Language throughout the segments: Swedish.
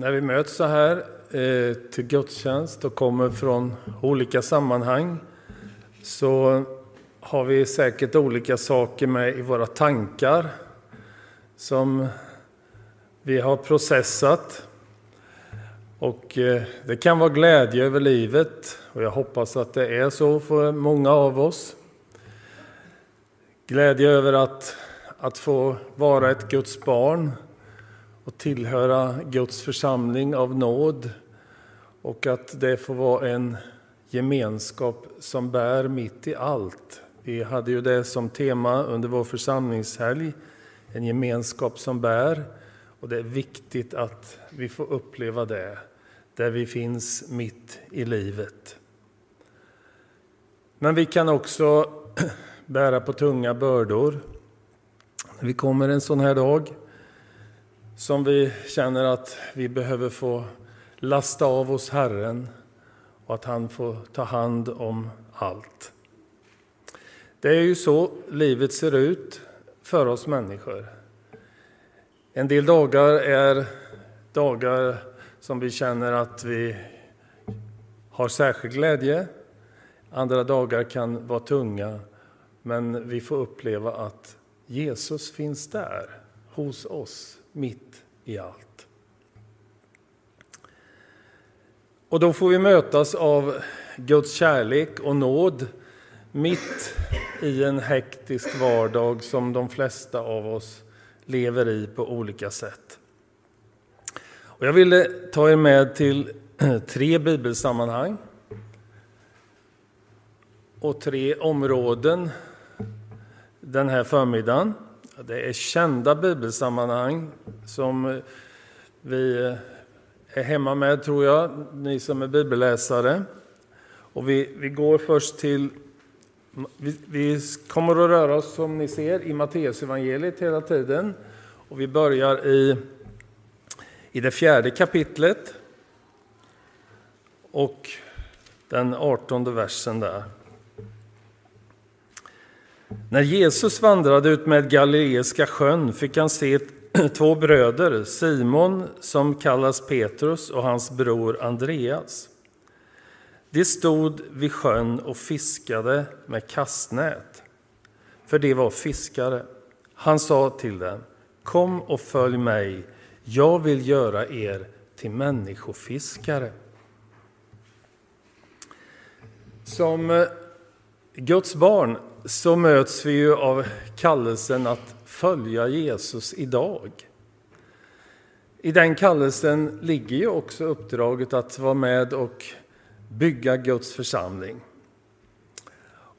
när vi möts så här eh, till gudstjänst och kommer från olika sammanhang så har vi säkert olika saker med i våra tankar som vi har processat. Och eh, det kan vara glädje över livet och jag hoppas att det är så för många av oss. Glädje över att, att få vara ett Guds barn och tillhöra Guds församling av nåd och att det får vara en gemenskap som bär mitt i allt. Vi hade ju det som tema under vår församlingshelg, en gemenskap som bär. Och det är viktigt att vi får uppleva det, där vi finns mitt i livet. Men vi kan också bära på tunga bördor. Vi kommer en sån här dag som vi känner att vi behöver få lasta av oss Herren och att han får ta hand om allt. Det är ju så livet ser ut för oss människor. En del dagar är dagar som vi känner att vi har särskild glädje. Andra dagar kan vara tunga, men vi får uppleva att Jesus finns där, hos oss, mitt i allt. Och då får vi mötas av Guds kärlek och nåd mitt i en hektisk vardag som de flesta av oss lever i på olika sätt. Och jag ville ta er med till tre bibelsammanhang och tre områden den här förmiddagen. Det är kända bibelsammanhang som vi eh, är hemma med, tror jag, ni som är bibelläsare. Och vi, vi går först till... Vi, vi kommer att röra oss, som ni ser, i Matteusevangeliet hela tiden. Och vi börjar i, i det fjärde kapitlet och den artonde versen där. När Jesus vandrade ut med Galileiska sjön fick han se två bröder, Simon som kallas Petrus och hans bror Andreas. De stod vid sjön och fiskade med kastnät, för de var fiskare. Han sa till dem, kom och följ mig, jag vill göra er till människofiskare. Som eh, Guds barn så möts vi ju av kallelsen att följa Jesus idag. I den kallelsen ligger ju också uppdraget att vara med och bygga Guds församling.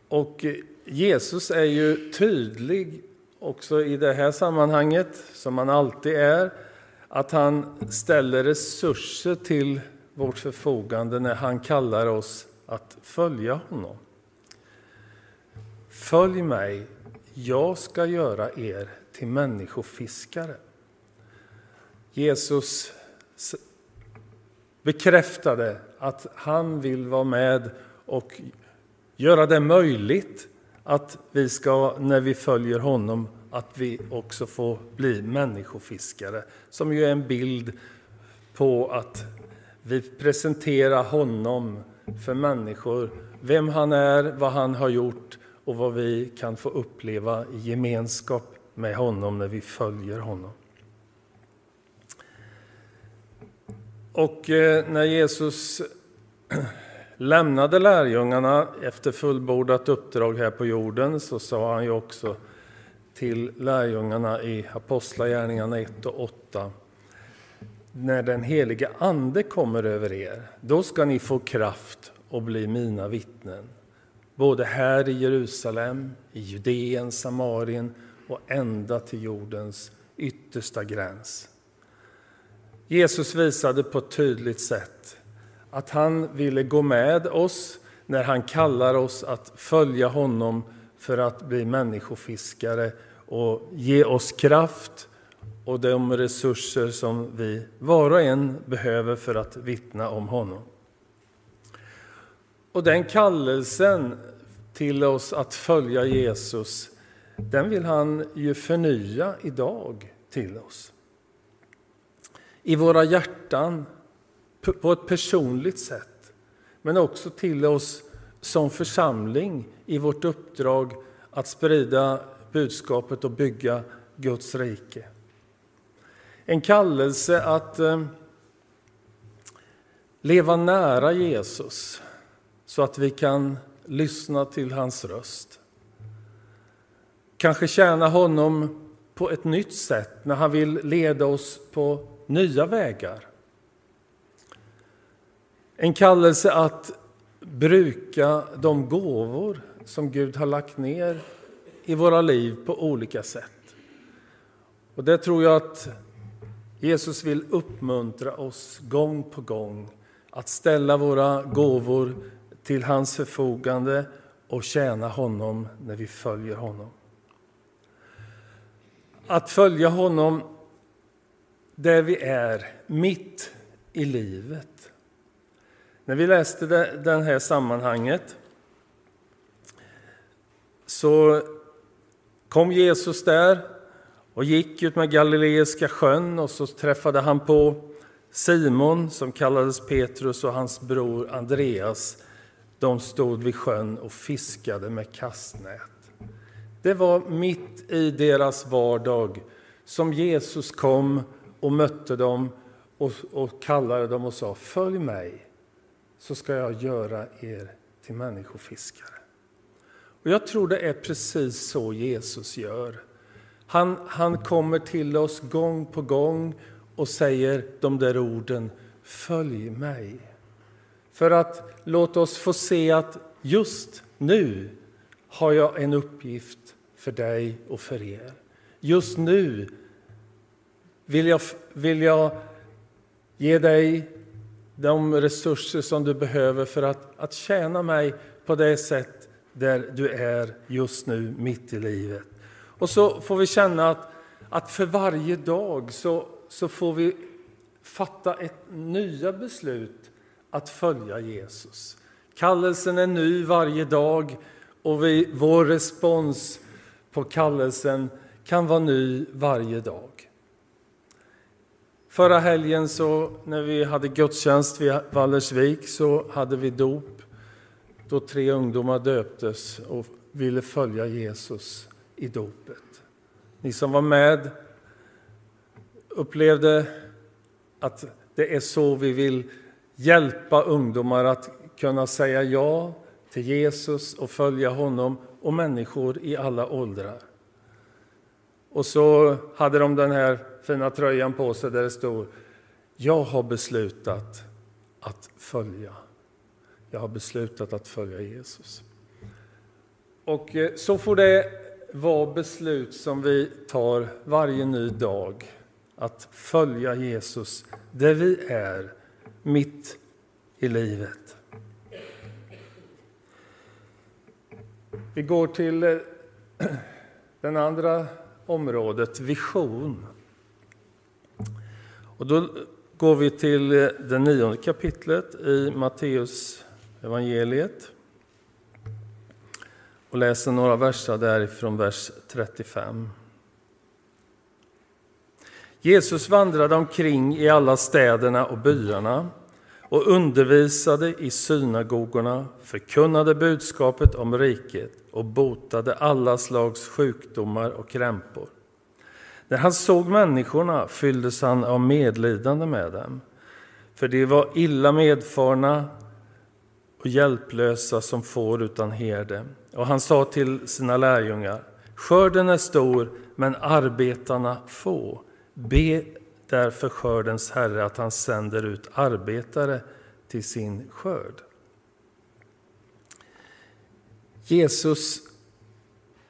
Och Jesus är ju tydlig också i det här sammanhanget, som han alltid är, att han ställer resurser till vårt förfogande när han kallar oss att följa honom. Följ mig, jag ska göra er till människofiskare. Jesus bekräftade att han vill vara med och göra det möjligt att vi ska, när vi följer honom, att vi också får bli människofiskare. Som ju är en bild på att vi presenterar honom för människor, vem han är, vad han har gjort och vad vi kan få uppleva i gemenskap med honom när vi följer honom. Och eh, när Jesus lämnade lärjungarna efter fullbordat uppdrag här på jorden så sa han ju också till lärjungarna i Apostlagärningarna 1 och 8 när den helige Ande kommer över er, då ska ni få kraft och bli mina vittnen både här i Jerusalem, i Judeen, Samarien och ända till jordens yttersta gräns. Jesus visade på ett tydligt sätt att han ville gå med oss när han kallar oss att följa honom för att bli människofiskare och ge oss kraft och de resurser som vi var och en behöver för att vittna om honom. Och den kallelsen till oss att följa Jesus, den vill han ju förnya idag till oss. i våra hjärtan på ett personligt sätt, men också till oss som församling i vårt uppdrag att sprida budskapet och bygga Guds rike. En kallelse att eh, leva nära Jesus så att vi kan lyssna till hans röst. Kanske tjäna honom på ett nytt sätt när han vill leda oss på nya vägar. En kallelse att bruka de gåvor som Gud har lagt ner i våra liv på olika sätt. Och det tror jag att Jesus vill uppmuntra oss gång på gång att ställa våra gåvor till hans förfogande och tjäna honom när vi följer honom. Att följa honom där vi är, mitt i livet. När vi läste det, det här sammanhanget så kom Jesus där och gick ut med Galileiska sjön och så träffade han på Simon som kallades Petrus och hans bror Andreas. De stod vid sjön och fiskade med kastnät. Det var mitt i deras vardag som Jesus kom och mötte dem och, och kallade dem och sa Följ mig så ska jag göra er till människofiskare. Och jag tror det är precis så Jesus gör. Han, han kommer till oss gång på gång och säger de där orden Följ mig. För att låta oss få se att just nu har jag en uppgift för dig och för er. Just nu vill jag, vill jag ge dig de resurser som du behöver för att, att tjäna mig på det sätt där du är just nu, mitt i livet. Och så får vi känna att, att för varje dag så, så får vi fatta ett nya beslut att följa Jesus. Kallelsen är ny varje dag och vi, vår respons på kallelsen kan vara ny varje dag. Förra helgen så när vi hade gudstjänst vid Vallersvik så hade vi dop då tre ungdomar döptes och ville följa Jesus i dopet. Ni som var med upplevde att det är så vi vill hjälpa ungdomar att kunna säga ja till Jesus och följa honom och människor i alla åldrar. Och så hade de den här fina tröjan på sig där det stod Jag har beslutat att följa. Jag har beslutat att följa Jesus. Och eh, så får det vara beslut som vi tar varje ny dag. Att följa Jesus där vi är, mitt i livet. Vi går till eh, det andra området, vision. Och då går vi till eh, det nionde kapitlet i Matteus evangeliet och läser några verser därifrån vers 35. Jesus vandrade omkring i alla städerna och byarna och undervisade i synagogorna, förkunnade budskapet om riket och botade alla slags sjukdomar och krämpor. När han såg människorna fylldes han av medlidande med dem, för de var illa medfarna och hjälplösa som får utan herde. Och han sa till sina lärjungar, skörden är stor, men arbetarna få. Be därför skördens Herre att han sänder ut arbetare till sin skörd. Jesus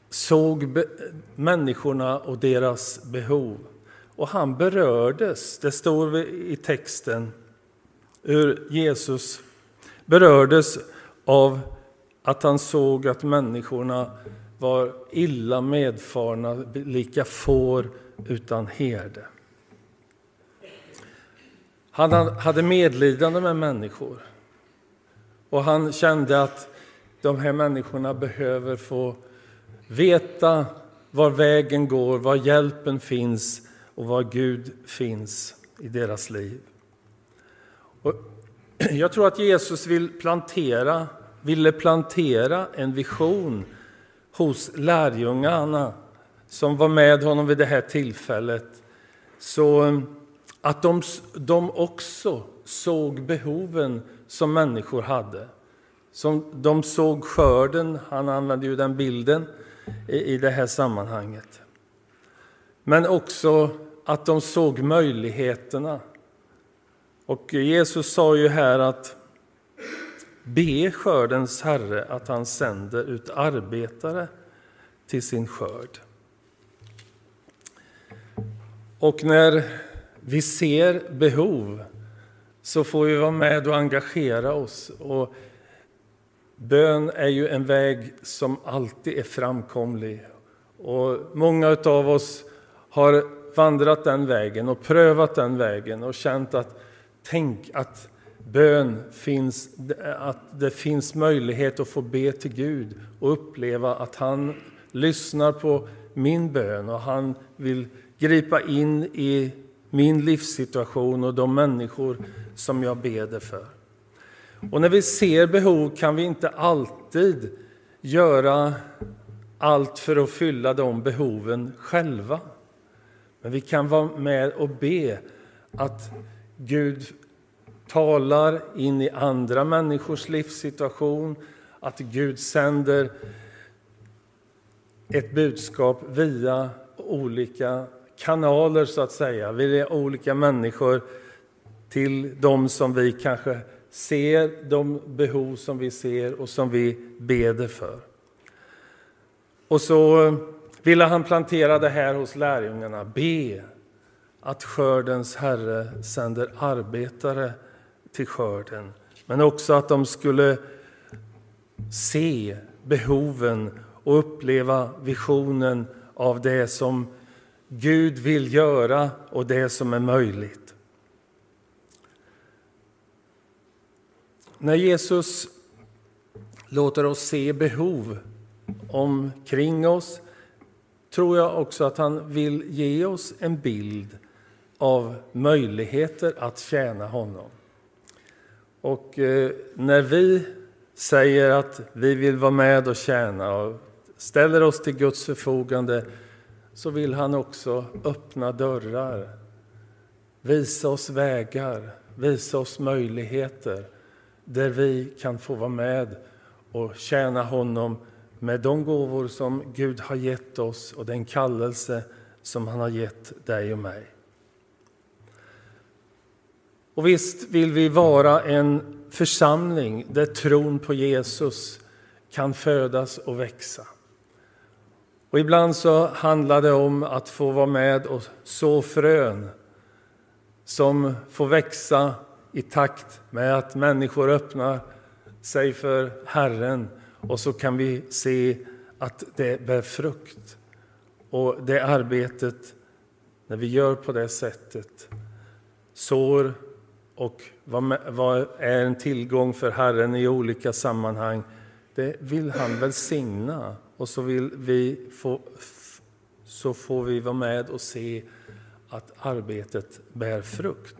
såg människorna och deras behov och han berördes. Det står i texten hur Jesus berördes av att han såg att människorna var illa medfarna, lika får utan herde. Han hade medlidande med människor. Och han kände att de här människorna behöver få veta var vägen går, var hjälpen finns och var Gud finns i deras liv. Och jag tror att Jesus vill plantera, ville plantera en vision hos lärjungarna som var med honom vid det här tillfället. Så eh, att de, de också såg behoven som människor hade. Som de såg skörden, han använde ju den bilden i, i det här sammanhanget. Men också att de såg möjligheterna. Och Jesus sa ju här att be skördens Herre att han sänder ut arbetare till sin skörd. Och när vi ser behov så får vi vara med och engagera oss. Och bön är ju en väg som alltid är framkomlig. Och många av oss har vandrat den vägen och prövat den vägen och känt att tänk att bön finns, att det finns möjlighet att få be till Gud och uppleva att han lyssnar på min bön och han vill gripa in i min livssituation och de människor som jag beder för. Och när vi ser behov kan vi inte alltid göra allt för att fylla de behoven själva. Men vi kan vara med och be att Gud talar in i andra människors livssituation, att Gud sänder ett budskap via olika kanaler, så att säga, Vi är olika människor till de som vi kanske ser, de behov som vi ser och som vi beder för. Och så ville han plantera det här hos lärjungarna. Be att skördens Herre sänder arbetare till skörden. Men också att de skulle se behoven och uppleva visionen av det som Gud vill göra och det som är möjligt. När Jesus låter oss se behov omkring oss tror jag också att han vill ge oss en bild av möjligheter att tjäna honom. Och eh, när vi säger att vi vill vara med och tjäna och ställer oss till Guds förfogande så vill han också öppna dörrar, visa oss vägar, visa oss möjligheter där vi kan få vara med och tjäna honom med de gåvor som Gud har gett oss och den kallelse som han har gett dig och mig. Och visst vill vi vara en församling där tron på Jesus kan födas och växa. Och ibland så handlar det om att få vara med och så frön som får växa i takt med att människor öppnar sig för Herren och så kan vi se att det bär frukt. Och det arbetet, när vi gör på det sättet, sår och vad är en tillgång för Herren i olika sammanhang, det vill han välsigna. Och så, vill vi få, så får vi vara med och se att arbetet bär frukt.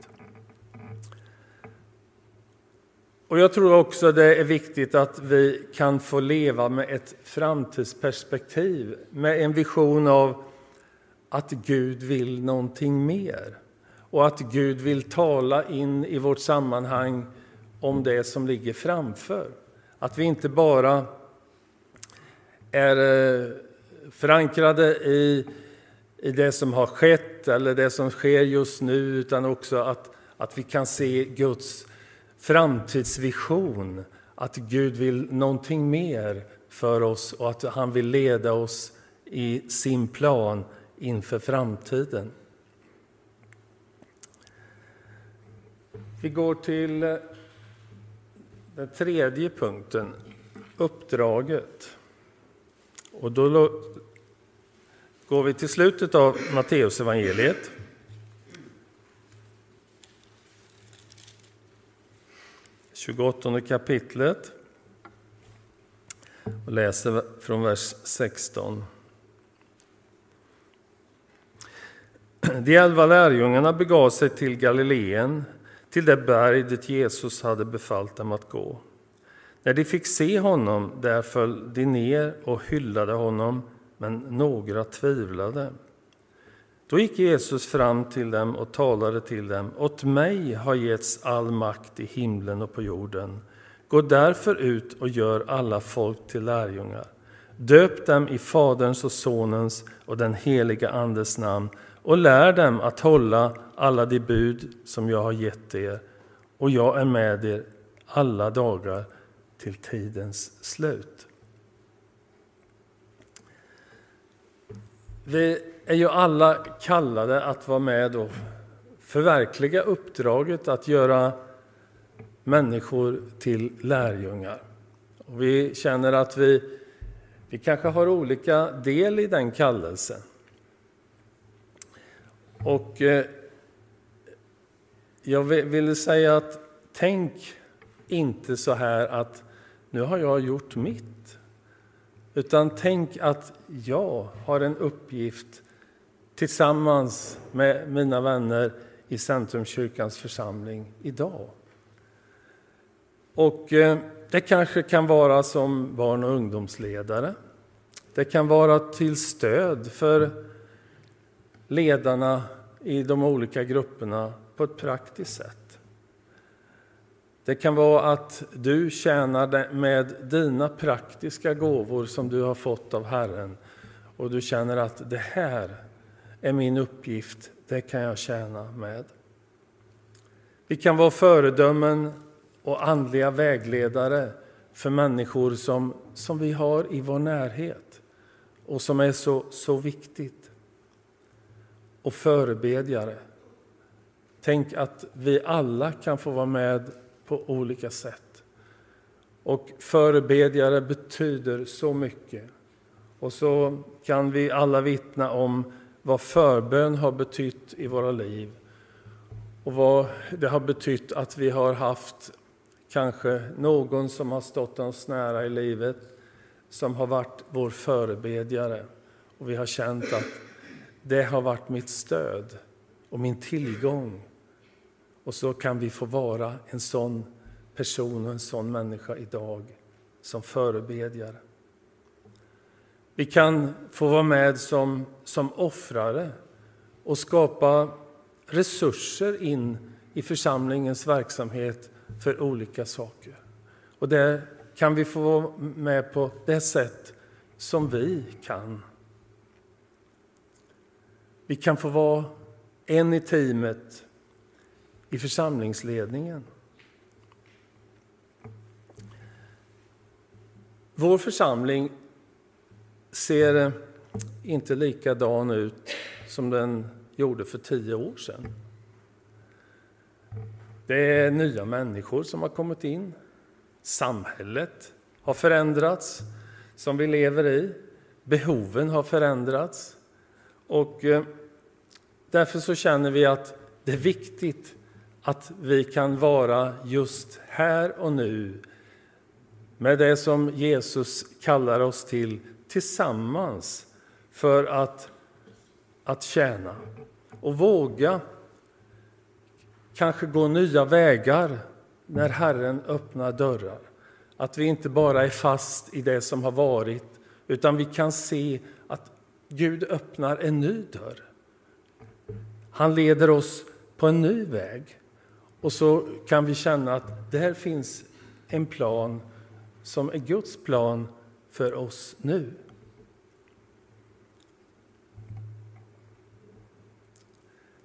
Och Jag tror också det är viktigt att vi kan få leva med ett framtidsperspektiv, med en vision av att Gud vill någonting mer och att Gud vill tala in i vårt sammanhang om det som ligger framför. Att vi inte bara är eh, förankrade i, i det som har skett eller det som sker just nu utan också att, att vi kan se Guds framtidsvision. Att Gud vill någonting mer för oss och att han vill leda oss i sin plan inför framtiden. Vi går till eh, den tredje punkten, uppdraget. Och då går vi till slutet av Matteusevangeliet. Tjugoåttonde kapitlet och läser från vers 16. De elva lärjungarna begav sig till Galileen, till det berg dit Jesus hade befallt dem att gå. När de fick se honom där föll de ner och hyllade honom, men några tvivlade. Då gick Jesus fram till dem och talade till dem. Åt mig har getts all makt i himlen och på jorden. Gå därför ut och gör alla folk till lärjungar. Döp dem i Faderns och Sonens och den heliga Andes namn och lär dem att hålla alla de bud som jag har gett er. Och jag är med er alla dagar till tidens slut. Vi är ju alla kallade att vara med och förverkliga uppdraget att göra människor till lärjungar. Och vi känner att vi, vi kanske har olika del i den kallelsen. Och eh, jag vill säga att tänk inte så här att nu har jag gjort mitt. Utan tänk att jag har en uppgift tillsammans med mina vänner i Centrumkyrkans församling idag. Och eh, det kanske kan vara som barn och ungdomsledare. Det kan vara till stöd för ledarna i de olika grupperna på ett praktiskt sätt. Det kan vara att du tjänar med dina praktiska gåvor som du har fått av Herren och du känner att det här är min uppgift, det kan jag tjäna med. Vi kan vara föredömen och andliga vägledare för människor som, som vi har i vår närhet och som är så, så viktigt. Och förebedjare. Tänk att vi alla kan få vara med på olika sätt. Och förebedjare betyder så mycket. Och så kan vi alla vittna om vad förbön har betytt i våra liv och vad det har betytt att vi har haft kanske någon som har stått oss nära i livet som har varit vår förebedjare. Och vi har känt att det har varit mitt stöd och min tillgång och så kan vi få vara en sån person och en sån människa idag som förebedjare. Vi kan få vara med som, som offrare och skapa resurser in i församlingens verksamhet för olika saker. Och det kan vi få vara med på det sätt som vi kan. Vi kan få vara en i teamet i församlingsledningen. Vår församling ser inte likadan ut som den gjorde för tio år sedan. Det är nya människor som har kommit in. Samhället har förändrats, som vi lever i. Behoven har förändrats. Och eh, därför så känner vi att det är viktigt att vi kan vara just här och nu med det som Jesus kallar oss till tillsammans för att, att tjäna och våga kanske gå nya vägar när Herren öppnar dörrar. Att vi inte bara är fast i det som har varit utan vi kan se att Gud öppnar en ny dörr. Han leder oss på en ny väg. Och så kan vi känna att där finns en plan som är Guds plan för oss nu.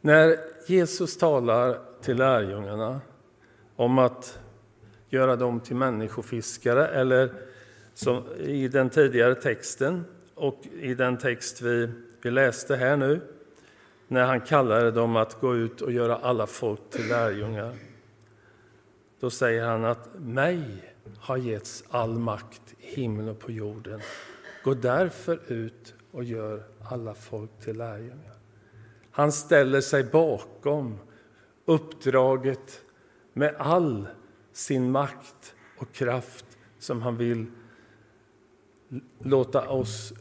När Jesus talar till lärjungarna om att göra dem till människofiskare eller som i den tidigare texten och i den text vi, vi läste här nu när han kallade dem att gå ut och göra alla folk till lärjungar. Då säger han att mig har getts all makt i himlen och på jorden. Gå därför ut och gör alla folk till lärjungar. Han ställer sig bakom uppdraget med all sin makt och kraft som han vill låta oss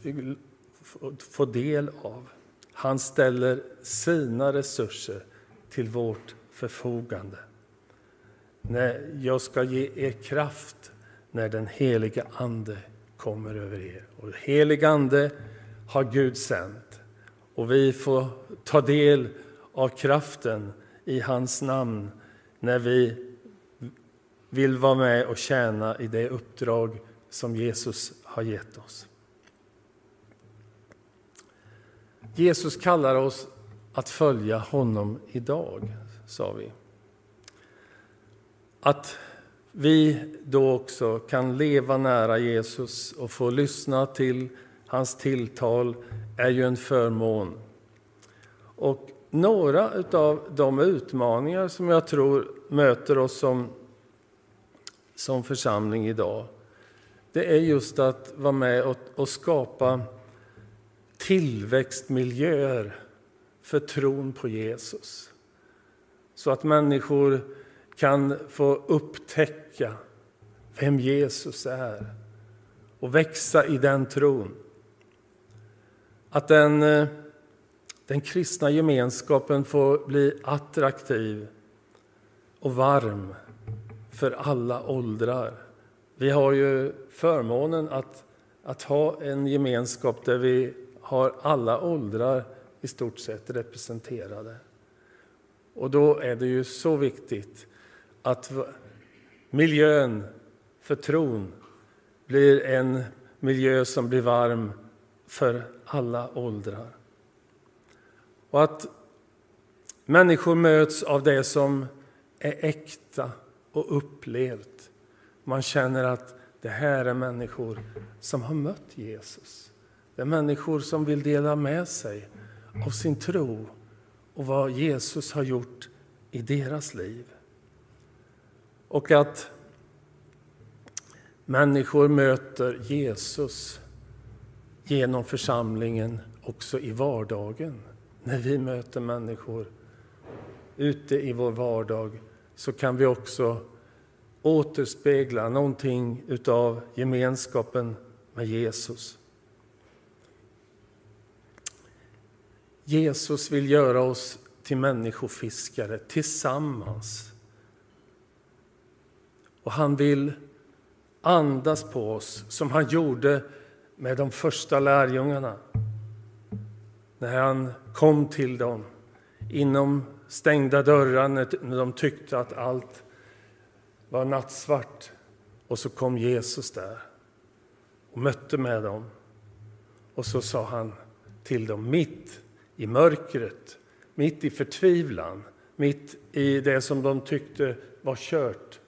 få del av. Han ställer sina resurser till vårt förfogande. Nej, jag ska ge er kraft när den heliga Ande kommer över er. Och helig Ande har Gud sänt. Och vi får ta del av kraften i hans namn när vi vill vara med och tjäna i det uppdrag som Jesus har gett oss. Jesus kallar oss att följa honom idag, sa vi. Att vi då också kan leva nära Jesus och få lyssna till hans tilltal är ju en förmån. Och några av de utmaningar som jag tror möter oss som, som församling idag det är just att vara med och, och skapa tillväxtmiljöer för tron på Jesus. Så att människor kan få upptäcka vem Jesus är och växa i den tron. Att den, den kristna gemenskapen får bli attraktiv och varm för alla åldrar. Vi har ju förmånen att, att ha en gemenskap där vi har alla åldrar i stort sett representerade. Och då är det ju så viktigt att miljön för tron blir en miljö som blir varm för alla åldrar. Och att människor möts av det som är äkta och upplevt. Man känner att det här är människor som har mött Jesus. Det är människor som vill dela med sig av sin tro och vad Jesus har gjort i deras liv. Och att människor möter Jesus genom församlingen också i vardagen. När vi möter människor ute i vår vardag så kan vi också återspegla någonting av gemenskapen med Jesus. Jesus vill göra oss till människofiskare tillsammans. Och han vill andas på oss som han gjorde med de första lärjungarna. När han kom till dem inom stängda dörrar när de tyckte att allt var nattsvart. Och så kom Jesus där och mötte med dem. Och så sa han till dem mitt i mörkret, mitt i förtvivlan, mitt i det som de tyckte var kört,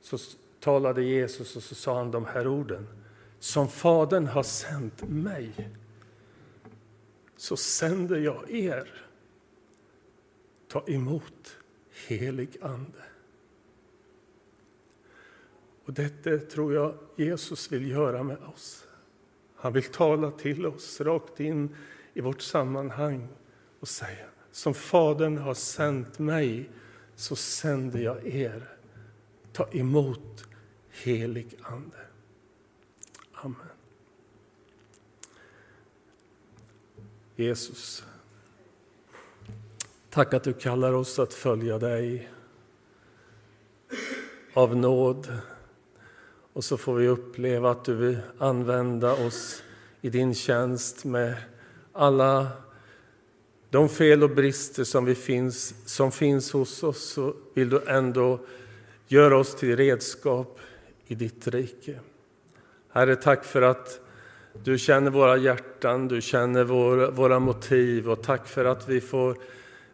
så talade Jesus och så sa han de här orden. Som Fadern har sänt mig, så sänder jag er. Ta emot helig Ande. Och detta tror jag Jesus vill göra med oss. Han vill tala till oss rakt in i vårt sammanhang och säga som Fadern har sänt mig, så sänder jag er. Ta emot helig Ande. Amen. Jesus, tack att du kallar oss att följa dig av nåd. Och så får vi uppleva att du vill använda oss i din tjänst med alla de fel och brister som, vi finns, som finns hos oss så vill du ändå göra oss till redskap i ditt rike. Herre, tack för att du känner våra hjärtan, du känner vår, våra motiv och tack för att vi får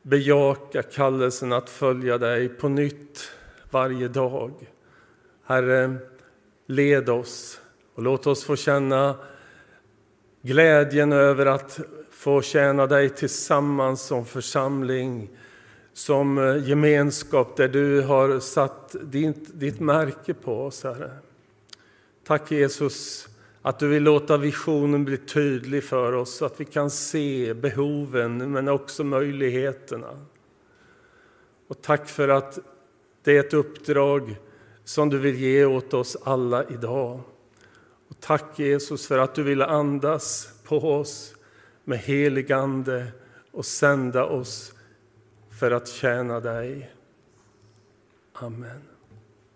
bejaka kallelsen att följa dig på nytt varje dag. Herre, led oss och låt oss få känna glädjen över att få tjäna dig tillsammans som församling, som eh, gemenskap där du har satt ditt, ditt märke på oss, Herre. Tack Jesus att du vill låta visionen bli tydlig för oss så att vi kan se behoven men också möjligheterna. Och tack för att det är ett uppdrag som du vill ge åt oss alla idag. Och tack Jesus för att du vill andas på oss med helig Ande och sända oss för att tjäna dig. Amen.